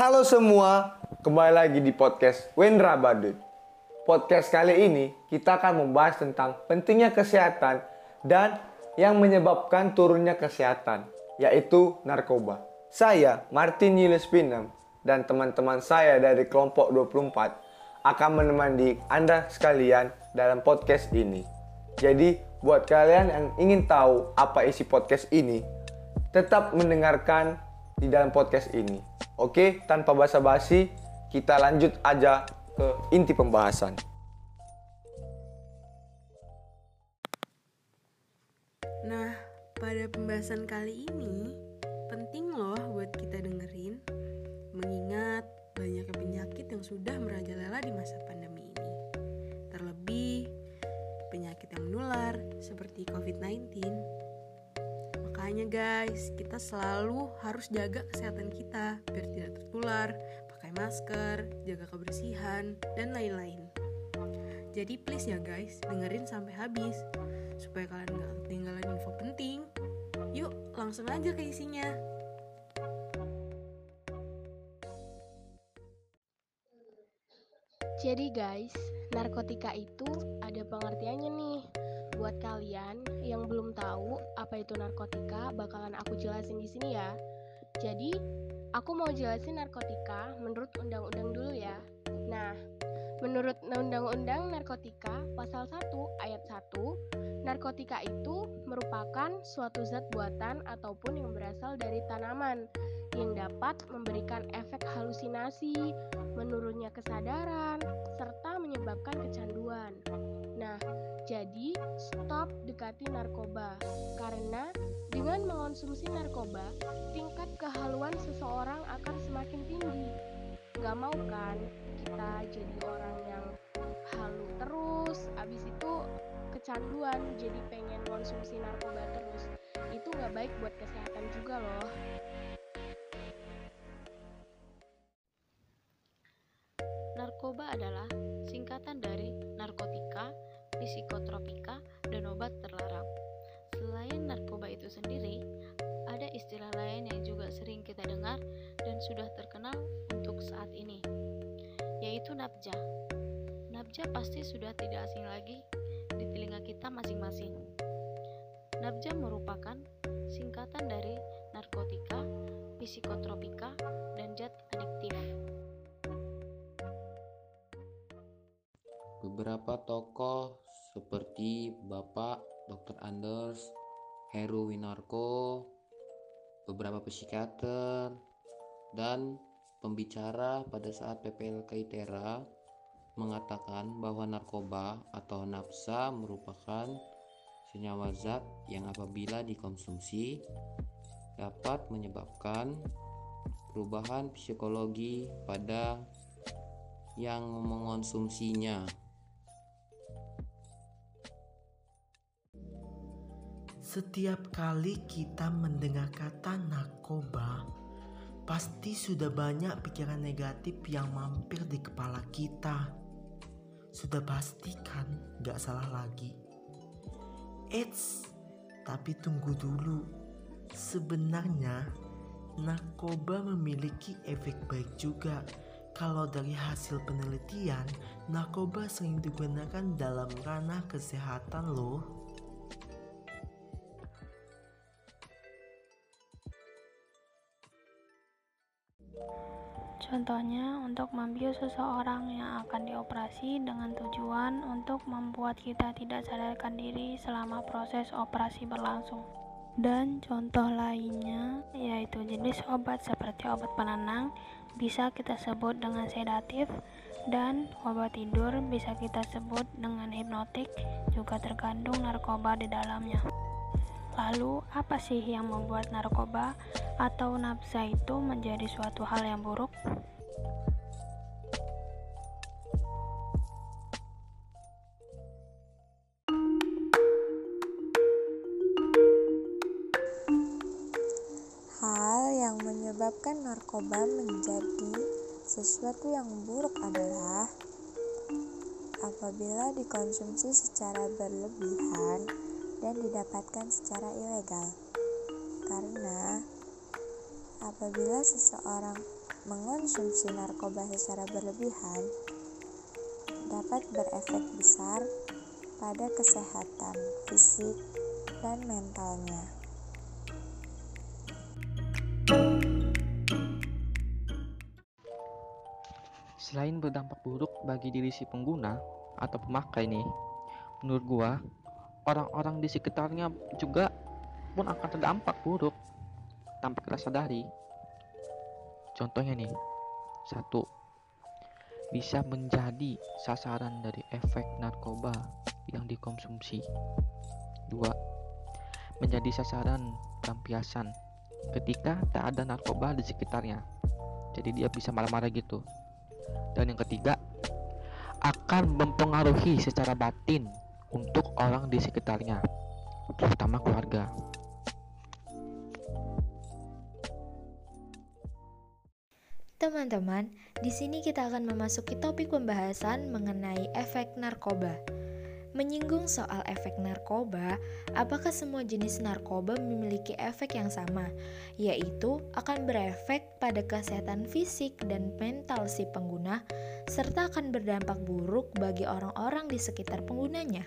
Halo semua, kembali lagi di podcast Wendra Badut. Podcast kali ini kita akan membahas tentang pentingnya kesehatan dan yang menyebabkan turunnya kesehatan, yaitu narkoba. Saya, Martin Yulius Pinem, dan teman-teman saya dari kelompok 24 akan menemani Anda sekalian dalam podcast ini. Jadi, buat kalian yang ingin tahu apa isi podcast ini, tetap mendengarkan di dalam podcast ini. Oke, tanpa basa-basi, kita lanjut aja ke inti pembahasan. Nah, pada pembahasan kali ini, penting loh buat kita dengerin, mengingat banyak penyakit yang sudah merajalela di masa pandemi ini. Terlebih, penyakit yang menular seperti COVID-19. Makanya guys, kita selalu harus jaga kesehatan kita biar tidak tertular, pakai masker, jaga kebersihan, dan lain-lain. Jadi please ya guys, dengerin sampai habis supaya kalian gak ketinggalan info penting. Yuk, langsung aja ke isinya. Jadi guys, narkotika itu ada pengertiannya nih. Buat kalian yang belum tahu apa itu narkotika, bakalan aku jelasin di sini ya. Jadi, aku mau jelasin narkotika menurut undang-undang dulu ya. Nah, menurut undang-undang narkotika pasal 1 ayat 1, narkotika itu merupakan suatu zat buatan ataupun yang berasal dari tanaman yang dapat memberikan efek halusinasi, menurunnya kesadaran, serta menyebabkan kecanduan. Nah, jadi stop dekati narkoba karena dengan mengonsumsi narkoba, tingkat kehaluan seseorang akan semakin tinggi. Gak mau kan kita jadi orang yang halu terus, abis itu kecanduan, jadi pengen konsumsi narkoba terus. Itu gak baik buat kesehatan juga loh. Narkoba adalah singkatan dari psikotropika, dan obat terlarang. Selain narkoba itu sendiri, ada istilah lain yang juga sering kita dengar dan sudah terkenal untuk saat ini, yaitu nabja. Nabja pasti sudah tidak asing lagi di telinga kita masing-masing. Nabja merupakan singkatan dari narkotika, psikotropika, dan zat adiktif. Beberapa tokoh seperti Bapak Dr. Anders, Heru Winarko, beberapa psikiater, dan pembicara pada saat PPLK ITERA mengatakan bahwa narkoba atau nafsa merupakan senyawa zat yang apabila dikonsumsi dapat menyebabkan perubahan psikologi pada yang mengonsumsinya. Setiap kali kita mendengar kata narkoba, pasti sudah banyak pikiran negatif yang mampir di kepala kita. Sudah pasti kan gak salah lagi. Eits, tapi tunggu dulu. Sebenarnya narkoba memiliki efek baik juga. Kalau dari hasil penelitian, narkoba sering digunakan dalam ranah kesehatan loh. Contohnya, untuk membius seseorang yang akan dioperasi dengan tujuan untuk membuat kita tidak sadarkan diri selama proses operasi berlangsung. Dan contoh lainnya yaitu jenis obat seperti obat penenang bisa kita sebut dengan sedatif dan obat tidur bisa kita sebut dengan hipnotik juga terkandung narkoba di dalamnya. Lalu, apa sih yang membuat narkoba atau nafsa itu menjadi suatu hal yang buruk? Hal yang menyebabkan narkoba menjadi sesuatu yang buruk adalah apabila dikonsumsi secara berlebihan dan didapatkan secara ilegal. Karena apabila seseorang mengonsumsi narkoba secara berlebihan dapat berefek besar pada kesehatan fisik dan mentalnya. Selain berdampak buruk bagi diri si pengguna atau pemakai nih, menurut gua orang-orang di sekitarnya juga pun akan terdampak buruk tanpa kita sadari. Contohnya nih, satu, bisa menjadi sasaran dari efek narkoba yang dikonsumsi. Dua, menjadi sasaran pelampiasan ketika tak ada narkoba di sekitarnya. Jadi dia bisa marah-marah gitu. Dan yang ketiga, akan mempengaruhi secara batin untuk orang di sekitarnya, terutama keluarga. Teman-teman, di sini kita akan memasuki topik pembahasan mengenai efek narkoba. Menyinggung soal efek narkoba, apakah semua jenis narkoba memiliki efek yang sama, yaitu akan berefek pada kesehatan fisik dan mental si pengguna, serta akan berdampak buruk bagi orang-orang di sekitar penggunanya.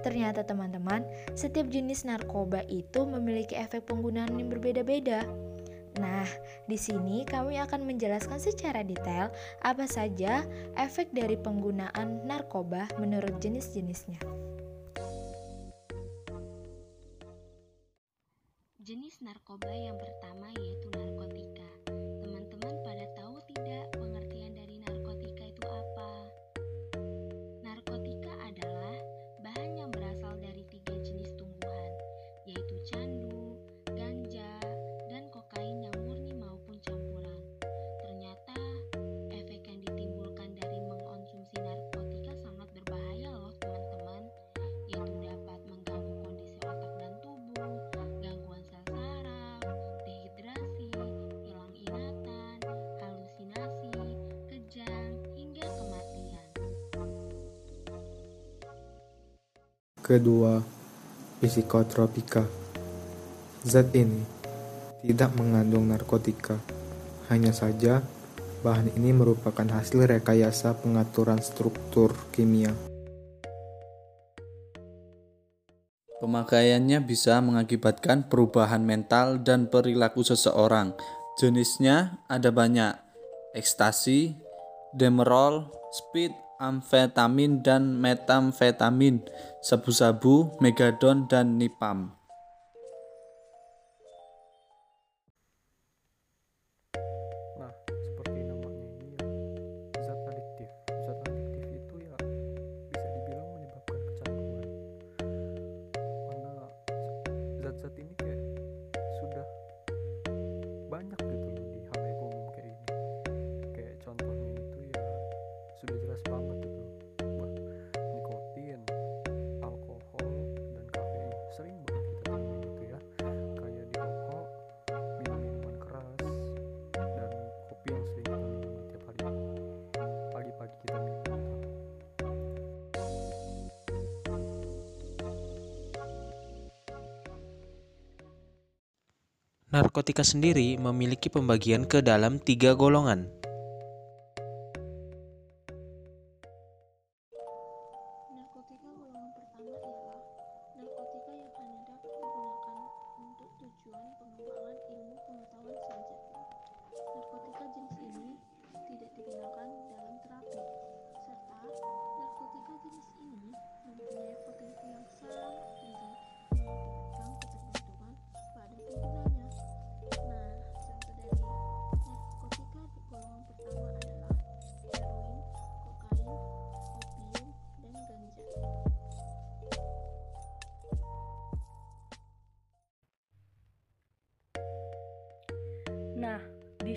Ternyata teman-teman, setiap jenis narkoba itu memiliki efek penggunaan yang berbeda-beda. Nah, di sini kami akan menjelaskan secara detail apa saja efek dari penggunaan narkoba menurut jenis-jenisnya. Jenis narkoba yang pertama yaitu narkotika. Kedua, psikotropika. Zat ini tidak mengandung narkotika. Hanya saja, bahan ini merupakan hasil rekayasa pengaturan struktur kimia. Pemakaiannya bisa mengakibatkan perubahan mental dan perilaku seseorang. Jenisnya ada banyak, ekstasi, demerol, speed, amfetamin dan metamfetamin, sabu-sabu, megadon, dan nipam. Narkotika sendiri memiliki pembagian ke dalam tiga golongan.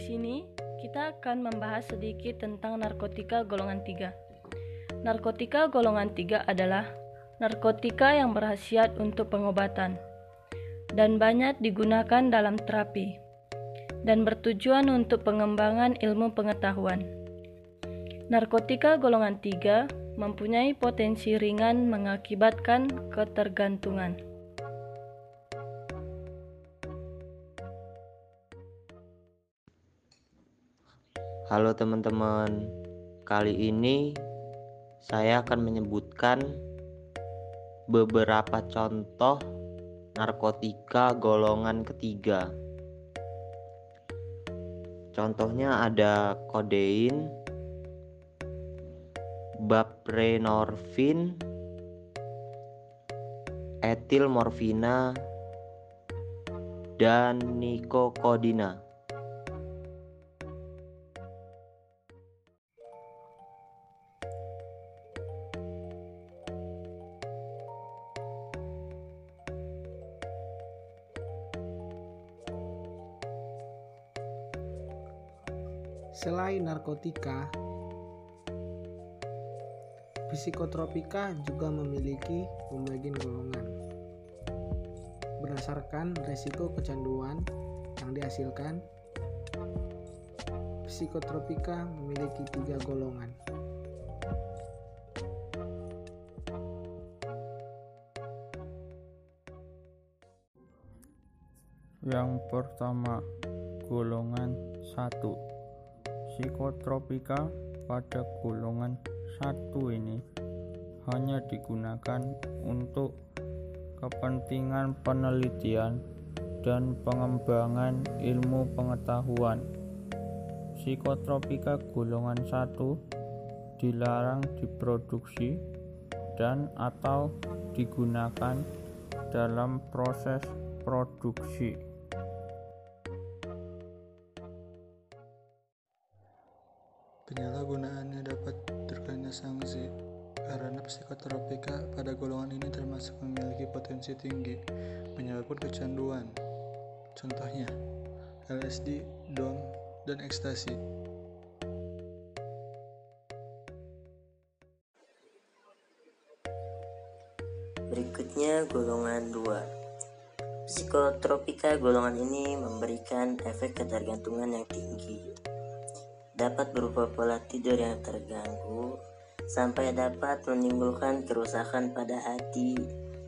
Sini kita akan membahas sedikit tentang narkotika golongan 3. Narkotika golongan 3 adalah narkotika yang berhasiat untuk pengobatan dan banyak digunakan dalam terapi dan bertujuan untuk pengembangan ilmu pengetahuan. Narkotika golongan 3 mempunyai potensi ringan mengakibatkan ketergantungan. Halo teman-teman, kali ini saya akan menyebutkan beberapa contoh narkotika golongan ketiga. Contohnya ada kodein, baprenorfin, etil morfina, dan nikokodina. Narkotika, psikotropika juga memiliki pembagian golongan berdasarkan resiko kecanduan yang dihasilkan. Psikotropika memiliki tiga golongan. Yang pertama, golongan 1. Psikotropika pada golongan 1 ini hanya digunakan untuk kepentingan penelitian dan pengembangan ilmu pengetahuan. Psikotropika golongan 1 dilarang diproduksi dan atau digunakan dalam proses produksi. Penyalahgunaannya dapat terkena sanksi karena psikotropika pada golongan ini termasuk memiliki potensi tinggi menyebabkan kecanduan. Contohnya, LSD, DOM, dan ekstasi. Berikutnya golongan 2. Psikotropika golongan ini memberikan efek ketergantungan yang tinggi. Dapat berupa pola tidur yang terganggu sampai dapat menimbulkan kerusakan pada hati,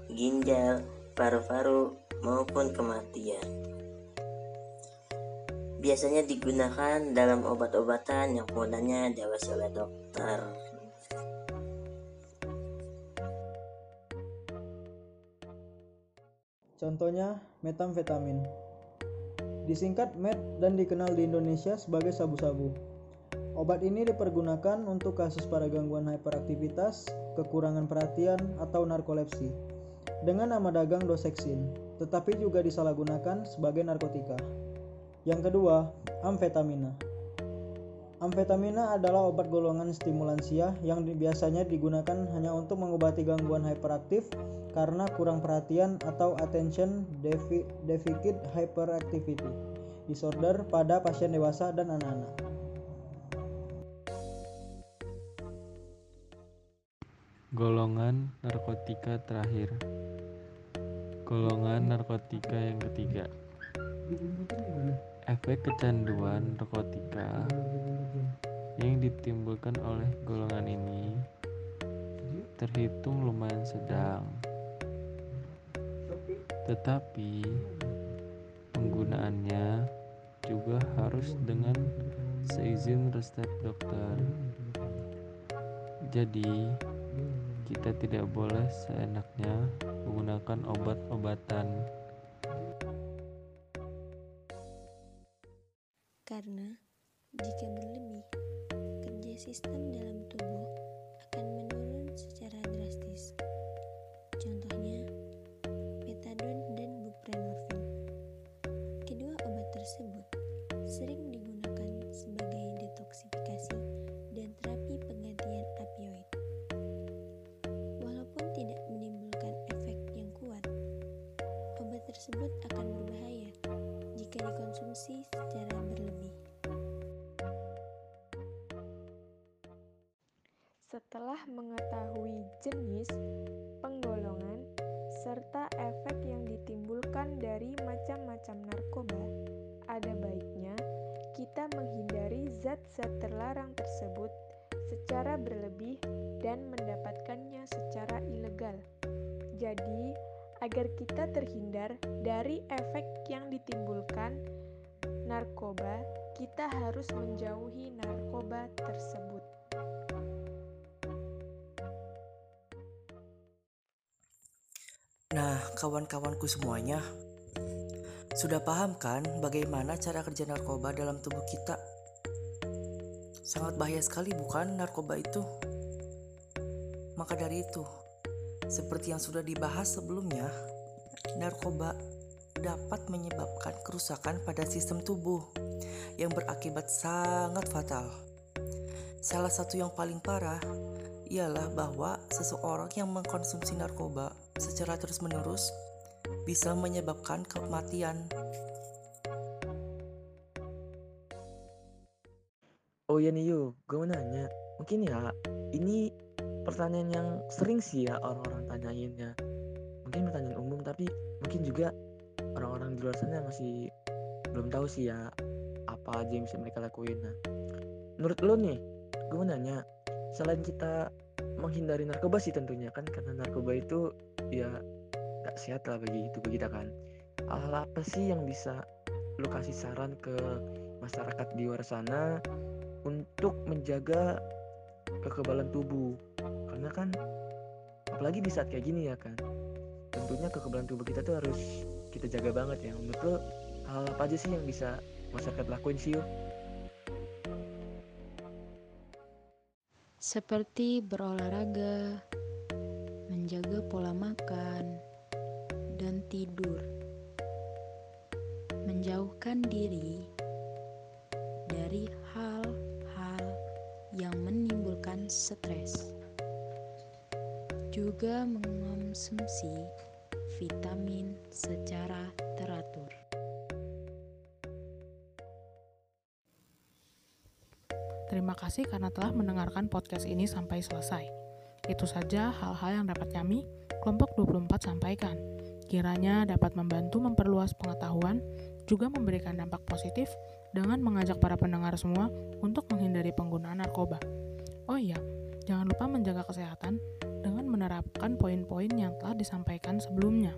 ginjal, paru-paru, maupun kematian. Biasanya digunakan dalam obat-obatan yang penggunaannya diawasi oleh dokter. Contohnya metamfetamin. Disingkat MET dan dikenal di Indonesia sebagai sabu-sabu. Obat ini dipergunakan untuk kasus pada gangguan hiperaktivitas, kekurangan perhatian, atau narkolepsi dengan nama dagang doseksin, tetapi juga disalahgunakan sebagai narkotika. Yang kedua, amfetamina. Amfetamina adalah obat golongan stimulansia yang biasanya digunakan hanya untuk mengobati gangguan hiperaktif karena kurang perhatian atau attention deficit hyperactivity disorder pada pasien dewasa dan anak-anak. Golongan narkotika terakhir. Golongan narkotika yang ketiga. Efek kecanduan narkotika yang ditimbulkan oleh golongan ini terhitung lumayan sedang. Tetapi penggunaannya juga harus dengan seizin resep dokter. Jadi, kita tidak boleh seenaknya menggunakan obat-obatan. Jenis, penggolongan, serta efek yang ditimbulkan dari macam-macam narkoba, ada baiknya kita menghindari zat-zat terlarang tersebut secara berlebih dan mendapatkannya secara ilegal. Jadi, agar kita terhindar dari efek yang ditimbulkan narkoba, kita harus menjauhi narkoba tersebut. Nah, kawan-kawanku semuanya, sudah paham kan bagaimana cara kerja narkoba dalam tubuh kita? Sangat bahaya sekali bukan narkoba itu? Maka dari itu, seperti yang sudah dibahas sebelumnya, narkoba dapat menyebabkan kerusakan pada sistem tubuh yang berakibat sangat fatal. Salah satu yang paling parah ialah bahwa seseorang yang mengkonsumsi narkoba secara terus-menerus bisa menyebabkan kematian. Oh ya nih gue mau nanya. Mungkin ya, ini pertanyaan yang sering sih ya orang-orang tanyain ya. Mungkin pertanyaan umum, tapi mungkin juga orang-orang di luar sana masih belum tahu sih ya apa aja yang bisa mereka lakuin. Nah, menurut lo nih, gue mau nanya, selain kita menghindari narkoba sih tentunya kan karena narkoba itu ya gak sehat lah bagi tubuh kita kan. Hal apa sih yang bisa lo kasih saran ke masyarakat di luar sana untuk menjaga kekebalan tubuh? Karena kan apalagi di saat kayak gini ya kan tentunya kekebalan tubuh kita tuh harus kita jaga banget ya. Menurut lo hal apa aja sih yang bisa masyarakat lakuin sih yuk seperti berolahraga, menjaga pola makan, dan tidur, menjauhkan diri dari hal-hal yang menimbulkan stres, juga mengonsumsi vitamin secara teratur. Terima kasih karena telah mendengarkan podcast ini sampai selesai. Itu saja hal-hal yang dapat kami, kelompok 24 sampaikan. Kiranya dapat membantu memperluas pengetahuan, juga memberikan dampak positif dengan mengajak para pendengar semua untuk menghindari penggunaan narkoba. Oh iya, jangan lupa menjaga kesehatan dengan menerapkan poin-poin yang telah disampaikan sebelumnya.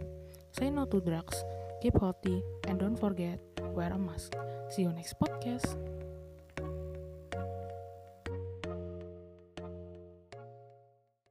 Say no to drugs, keep healthy, and don't forget wear a mask. See you next podcast.